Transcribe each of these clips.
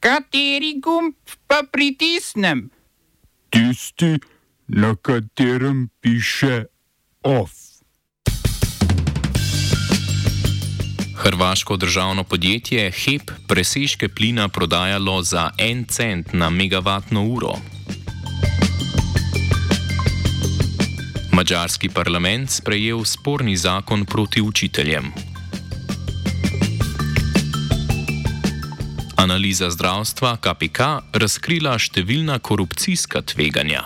Kateri gumb pa pritisnem? Tisti, na katerem piše OF. Hrvaško državno podjetje HEP presežke plina prodajalo za en cent na megavatno uro. Mačarski parlament sprejel sporni zakon proti učiteljem. Analiza zdravstva KPK razkrila številna korupcijska tveganja.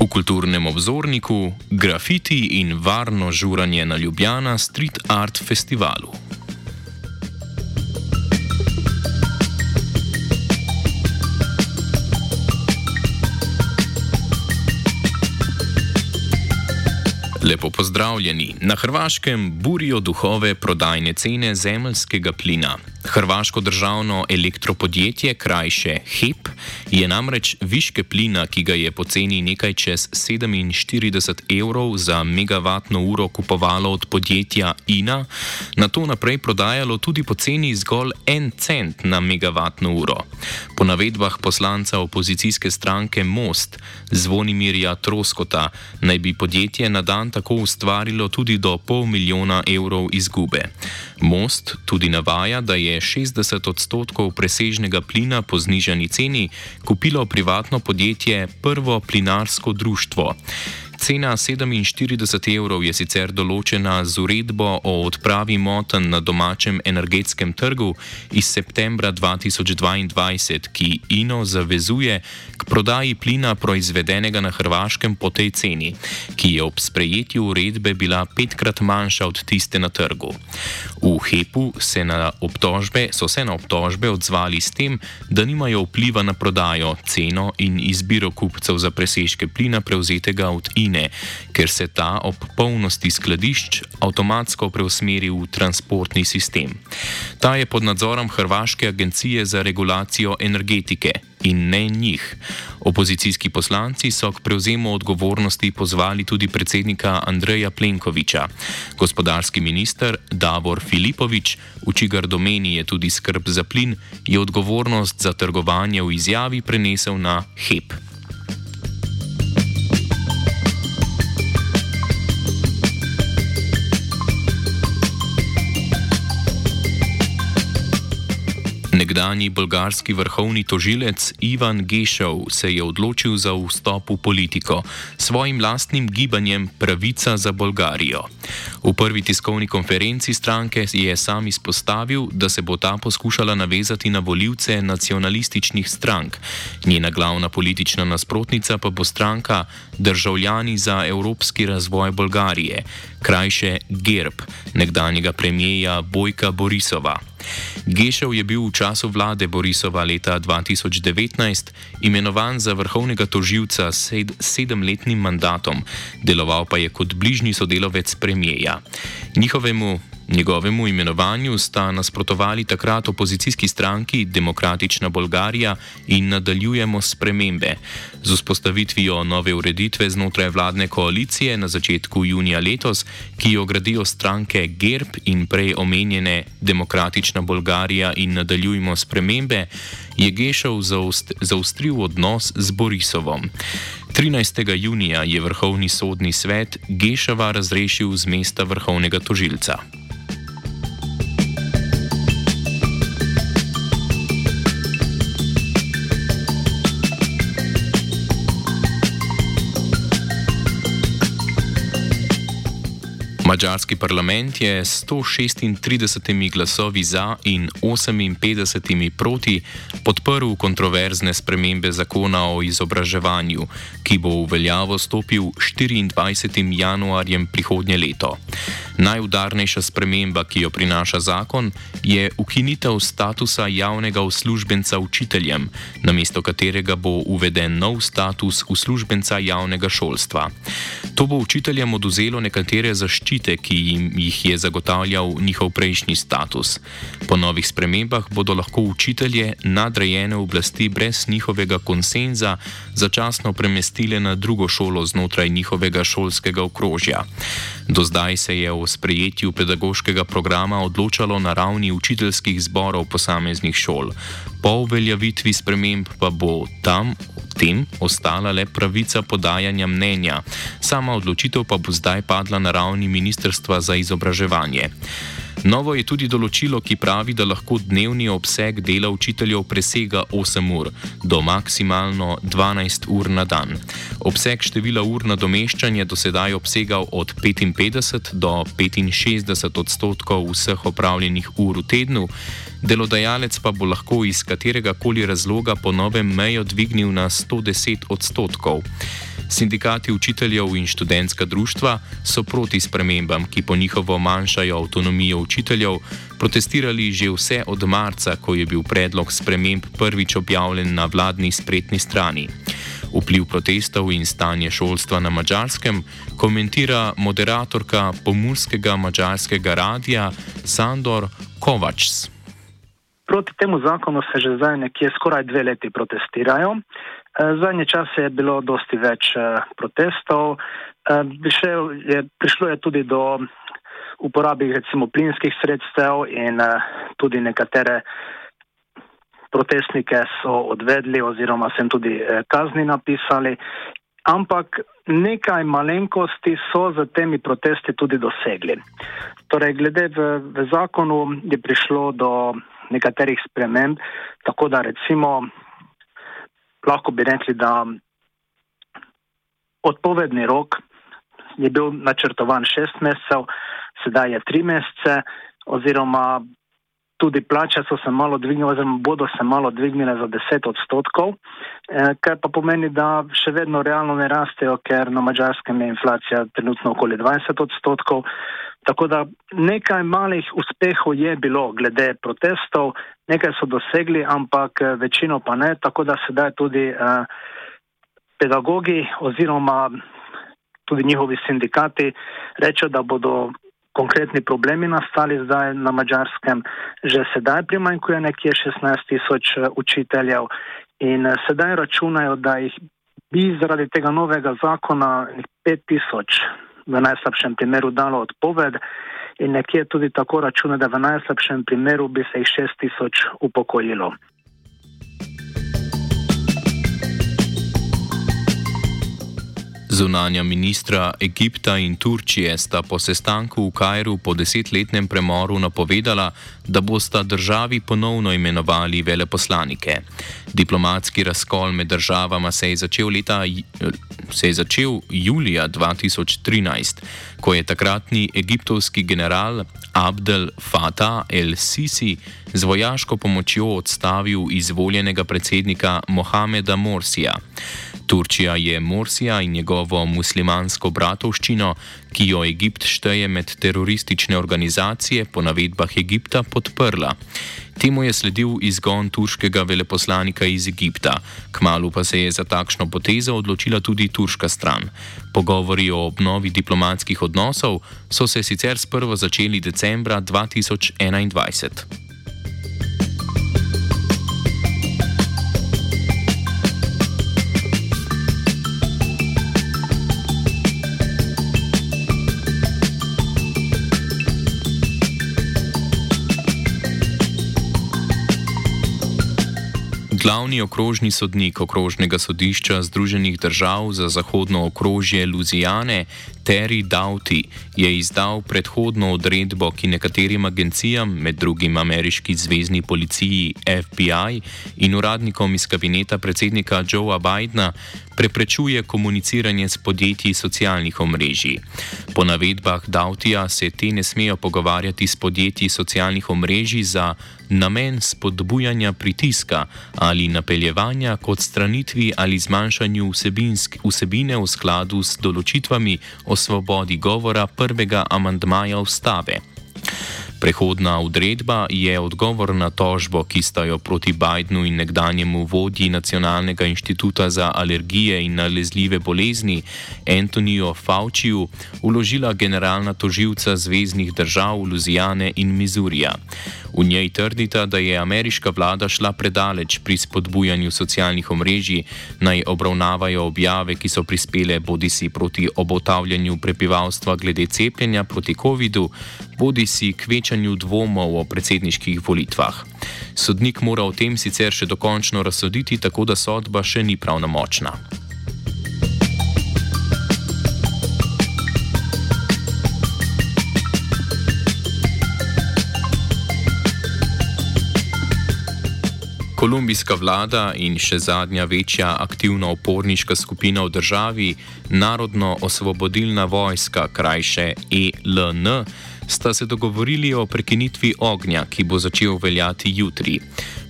V kulturnem obzorniku grafiti in varno žuranje na Ljubljana Street Art Festivalu. Lepo pozdravljeni. Na Hrvaškem burijo duhove prodajne cene zemljskega plina. Hrvaško državno elektropodjetje, krajše HEP, je namreč viške plina, ki ga je poceni nekaj čez 47 evrov za megavatno uro kupovalo od podjetja INA, na to naprej prodajalo tudi poceni zgolj en cent na megavatno uro. Po navedbah poslanca opozicijske stranke Most, Zvonimirja Troskota, naj bi podjetje na dan tako ustvarilo tudi do pol milijona evrov izgube. Most tudi navaja, da je 60 odstotkov presežnega plina po znižani ceni kupilo privatno podjetje Prvo plinarsko društvo. Cena 47 evrov je sicer določena z uredbo o odpravi moten na domačem energetskem trgu iz septembra 2022, ki INO zavezuje k prodaji plina proizvedenega na Hrvaškem po tej ceni, ki je ob sprejetju uredbe bila petkrat manjša od tiste na trgu. V HEP-u se obtožbe, so se na obtožbe odzvali s tem, da nimajo vpliva na prodajo, ceno in izbiro kupcev za presežke plina prevzetega od INO pline, ker se ta ob polnosti skladišč avtomatsko preusmeri v transportni sistem. Ta je pod nadzorom Hrvaške agencije za regulacijo energetike in ne njih. Opozicijski poslanci so k prevzemu odgovornosti pozvali tudi predsednika Andreja Plenkoviča. Gospodarski minister Davor Filipovič, v čigar domeni je tudi skrb za plin, je odgovornost za trgovanje v izjavi prenesel na HEP. Nekdani bolgarski vrhovni tožilec Ivan Gešov se je odločil za vstop v politiko s svojim lastnim gibanjem Pravica za Bolgarijo. V prvi tiskovni konferenci stranke je sam izpostavil, da se bo ta poskušala navezati na voljivce nacionalističnih strank. Njena glavna politična nasprotnica pa bo stranka Državljani za evropski razvoj Bolgarije, krajše GERB, nekdanjega premijeja Bojka Borisova. Gešev je bil v času vlade Borisova leta 2019 imenovan za vrhovnega toživca s sedemletnim mandatom, deloval pa je kot bližnji sodelovec premijeja. Njihovemu Njegovemu imenovanju sta nasprotovali takrat opozicijski stranki Demokratična Bolgarija in nadaljujemo spremembe. Z vzpostavitvijo nove ureditve znotraj vladne koalicije na začetku junija letos, ki jo gradijo stranke GERB in prej omenjene Demokratična Bolgarija in nadaljujemo spremembe, je Gešov zaustril odnos z Borisovom. 13. junija je Vrhovni sodni svet Gešova razrešil z mesta vrhovnega tožilca. Mačarski parlament je s 136 glasovi za in 58 proti podprl kontroverzne spremembe zakona o izobraževanju, ki bo v veljavo stopil 24. januarjem prihodnje leto. Najudarnejša sprememba, ki jo prinaša zakon, je ukinitev statusa javnega uslužbenca učiteljem, namesto katerega bo uveden nov status uslužbenca javnega šolstva. To bo učiteljem oduzelo nekatere zaščite ki jim jih je zagotavljal njihov prejšnji status. Po novih spremembah bodo lahko učitelje nadrejene oblasti brez njihovega konsenza začasno premestile na drugo šolo znotraj njihovega šolskega okrožja. Do zdaj se je o sprejetju pedagoškega programa odločalo na ravni učiteljskih zborov posameznih šol. Po uveljavitvi sprememb pa bo tam tem ostala le pravica podajanja mnenja, sama odločitev pa bo zdaj padla na ravni Ministrstva za izobraževanje. Novo je tudi določilo, ki pravi, da lahko dnevni obseg dela učiteljev presega 8 ur do maksimalno 12 ur na dan. Obseg števila ur nadomeščanja do sedaj obsegal od 55 do 65 odstotkov vseh opravljenih ur v tednu, delodajalec pa bo lahko iz katerega koli razloga po novem mejo dvignil na 110 odstotkov. Sindikati učiteljev in študentska društva so proti spremembam, ki po njihovo manjšajo avtonomijo učiteljev, protestirali že vse od marca, ko je bil predlog sprememb prvič objavljen na vladni spletni strani. Vpliv protestov in stanje šolstva na mačarskem komentira moderatorka pomorskega mačarskega radia Sandor Kovacs. Proti temu zakonu se že zdaj nekje skoraj dve leti protestirajo. Eh, zadnje čase je bilo dosti več eh, protestov. Eh, prišlo je tudi do uporabi recimo plinskih sredstev in tudi nekatere protestnike so odvedli oziroma sem tudi kazni napisali. Ampak nekaj malenkosti so za temi protesti tudi dosegli. Torej, glede v, v zakonu je prišlo do nekaterih sprememb, tako da recimo lahko bi rekli, da odpovedni rok je bil načrtovan šest mesecev, sedaj je tri mesece, oziroma tudi plače so se malo dvignile, oziroma bodo se malo dvignile za deset odstotkov, eh, kar pa pomeni, da še vedno realno ne rastejo, ker na mačarskem je inflacija trenutno okoli 20 odstotkov. Tako da nekaj malih uspehov je bilo glede protestov, nekaj so dosegli, ampak eh, večino pa ne, tako da sedaj tudi eh, pedagogi oziroma tudi njihovi sindikati rečejo, da bodo konkretni problemi nastali zdaj na mačarskem, že sedaj primanjkuje nekje 16 tisoč eh, učiteljev in eh, sedaj računajo, da jih bi zaradi tega novega zakona 5 tisoč v najslabšem primeru dalo odpoved in nekje tudi tako računa, da v najslabšem primeru bi se jih 6 tisoč upokojilo. Zunanja ministra Egipta in Turčije sta po sestanku v Kajru po desetletnem premoru napovedala, da bosta državi ponovno imenovali veleposlanike. Diplomatski razkol med državama se je začel, leta, se je začel julija 2013, ko je takratni egiptovski general Abdel Fattah el-Sisi z vojaško pomočjo odstavil izvoljenega predsednika Mohameda Morsija. Turčija je Morsija in njegovo muslimansko bratovščino, ki jo Egipt šteje med teroristične organizacije, po navedbah Egipta podprla. Temu je sledil izgon turškega veleposlanika iz Egipta, kmalo pa se je za takšno potezo odločila tudi turška stran. Pogovori o obnovi diplomatskih odnosov so se sicer sprvo začeli decembra 2021. Glavni okrožni sodnik okrožnega sodišča Združenih držav za zahodno okrožje Luzijane, Terry Doughty, je izdal predhodno odredbo, ki nekaterim agencijam, med drugim ameriški zvezdni policiji FBI in uradnikom iz kabineta predsednika Joea Bidna, preprečuje komuniciranje s podjetji socialnih omrežij. Po navedbah Doughtyja se te ne smejo pogovarjati s podjetji socialnih omrežij za namen spodbujanja pritiska ali napeljevanja k odstranitvi ali zmanjšanju vsebine v skladu s določitvami o svobodi govora prvega amandmaja ustave. Prehodna odredba je odgovor na tožbo, ki sta jo proti Bidenu in nekdanjemu vodji Nacionalnega inštituta za alergije in nalezljive bolezni Antonijo Fauciju uložila generalna toživca zvezdnih držav Luzijane in Mizurija. V njej trdita, da je ameriška vlada šla predaleč pri spodbujanju socialnih omrežij, naj obravnavajo objave, ki so prispele bodi si proti obotavljanju prebivalstva glede cepljenja proti COVID-u, bodi si k večanju dvomov o predsedniških volitvah. Sodnik mora o tem sicer še dokončno razsoditi, tako da sodba še ni pravnomočna. Kolumbijska vlada in še zadnja večja aktivna oporniška skupina v državi, Narodno-osvobodilna vojska, krajše ELN, sta se dogovorili o prekinitvi ognja, ki bo začel veljati jutri.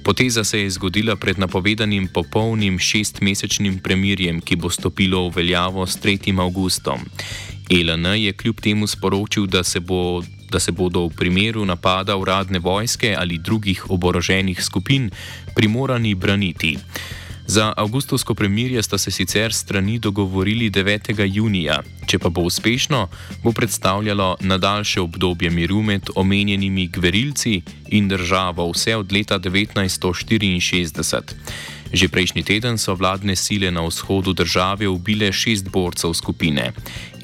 Poteza se je zgodila pred napovedanim popolnim šestmesečnim premirjem, ki bo stopilo v veljavo s 3. augustom. ELN je kljub temu sporočil, da se bo da se bodo v primeru napada uradne vojske ali drugih oboroženih skupin primorani braniti. Za avgustovsko premirje sta se sicer strani dogovorili 9. junija, če pa bo uspešno, bo predstavljalo nadaljše obdobje miru med omenjenimi gverilci in državo vse od leta 1964. Že prejšnji teden so vladne sile na vzhodu države ubile šest borcev skupine.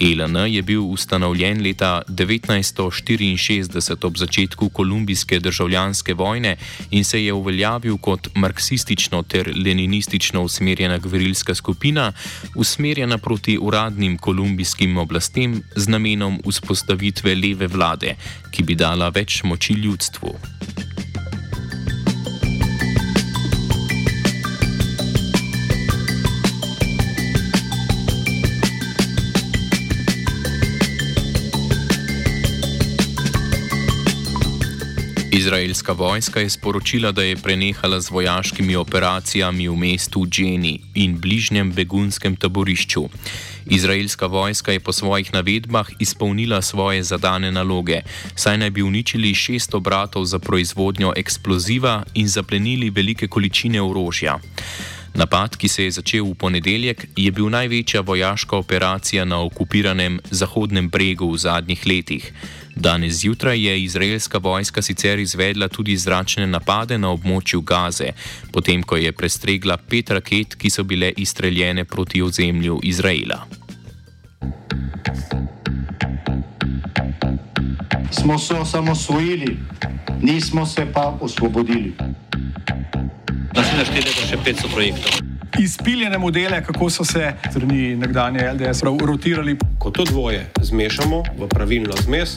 ELN je bil ustanovljen leta 1964 ob začetku kolumbijske državljanske vojne in se je uveljavil kot marksistično ter leninistično usmerjena gverilska skupina, usmerjena proti uradnim kolumbijskim oblastem z namenom vzpostavitve leve vlade, ki bi dala več moči ljudstvu. Izraelska vojska je sporočila, da je prenehala z vojaškimi operacijami v mestu Dženi in bližnjem begunskem taborišču. Izraelska vojska je po svojih navedbah izpolnila svoje zadane naloge, saj naj bi uničili šest obratov za proizvodnjo eksploziva in zaplenili velike količine orožja. Napad, ki se je začel v ponedeljek, je bil največja vojaška operacija na okupiranem Zahodnem bregu v zadnjih letih. Danes zjutraj je izraelska vojska sicer izvedla tudi zračne napade na območju Gaze, potem ko je prestregla pet raket, ki so bile izstreljene proti ozemlju Izraela. Smo se osamosvojili, nismo se pa osvobodili. Naslednje število je še 500 projektov. Izpiljene modele, kako so se strani nekdanje LDS rotirali. Ko to dvoje zmešamo v pravilno zmes,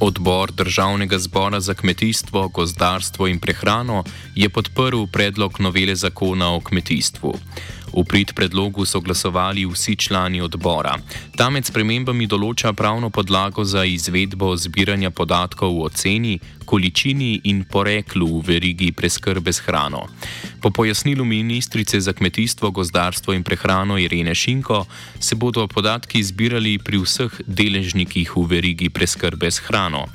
Odbor Državnega zbora za kmetijstvo, gozdarstvo in prehrano je podprl predlog novele zakona o kmetijstvu. V prid predlogu so glasovali vsi člani odbora. Ta med spremembami določa pravno podlago za izvedbo zbiranja podatkov o ceni, količini in poreklu v verigi preskrbe s hrano. Po pojasnilu ministrice za kmetijstvo, gozdarstvo in prehrano Irene Šinko se bodo podatki zbirali pri vseh deležnikih v verigi preskrbe s hrano.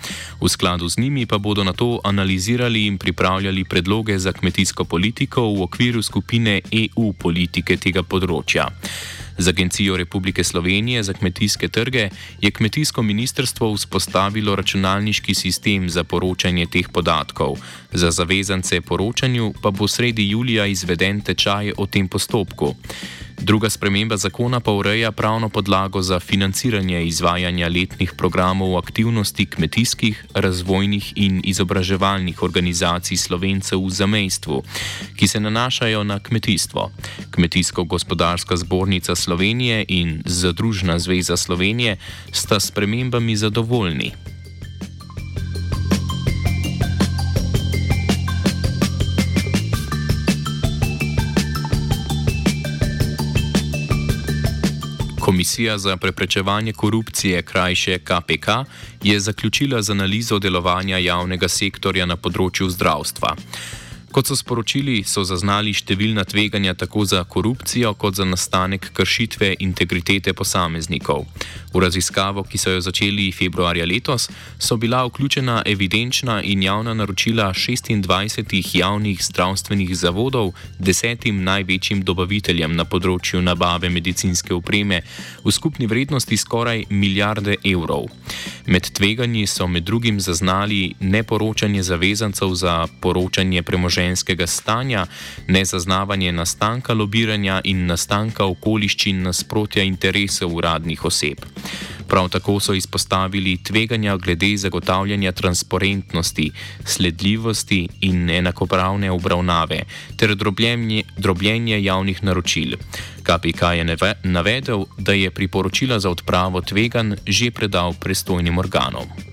V skladu z njimi pa bodo na to analizirali in pripravljali predloge za kmetijsko politiko v okviru skupine EU politike tega področja. Z Agencijo Republike Slovenije za kmetijske trge je kmetijsko ministrstvo vzpostavilo računalniški sistem za poročanje teh podatkov. Za zavezance poročanju pa bo sredi julija izveden tečaj o tem postopku. Druga sprememba zakona pa ureja pravno podlago za financiranje izvajanja letnih programov aktivnosti kmetijskih, razvojnih in izobraževalnih organizacij slovencev v zamejstvu, ki se nanašajo na kmetijstvo. Kmetijsko-gospodarska zbornica Slovenije in Združna zveza Slovenije sta s spremembami zadovoljni. Komisija za preprečevanje korupcije, krajše KPK, je zaključila z analizo delovanja javnega sektorja na področju zdravstva. Kot so sporočili, so zaznali številna tveganja tako za korupcijo, kot za nastanek kršitve integritete posameznikov. V raziskavo, ki so jo začeli februarja letos, so bila vključena evidenčna in javna naročila 26 javnih zdravstvenih zavodov, desetim največjim dobaviteljem na področju nabave medicinske opreme, v skupni vrednosti skoraj milijarde evrov. Med tveganji so med drugim zaznali neporočanje zavezancev za poročanje premoženja ženskega stanja, nezaznavanje nastanka lobiranja in nastanka okoliščin nasprotja interesov uradnih oseb. Prav tako so izpostavili tveganja glede zagotavljanja transparentnosti, sledljivosti in enakopravne obravnave ter drobljenje, drobljenje javnih naročil. KPK je navedel, da je priporočila za odpravo tveganj že predal pristojnim organom.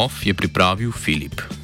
OF je pripravil Filip.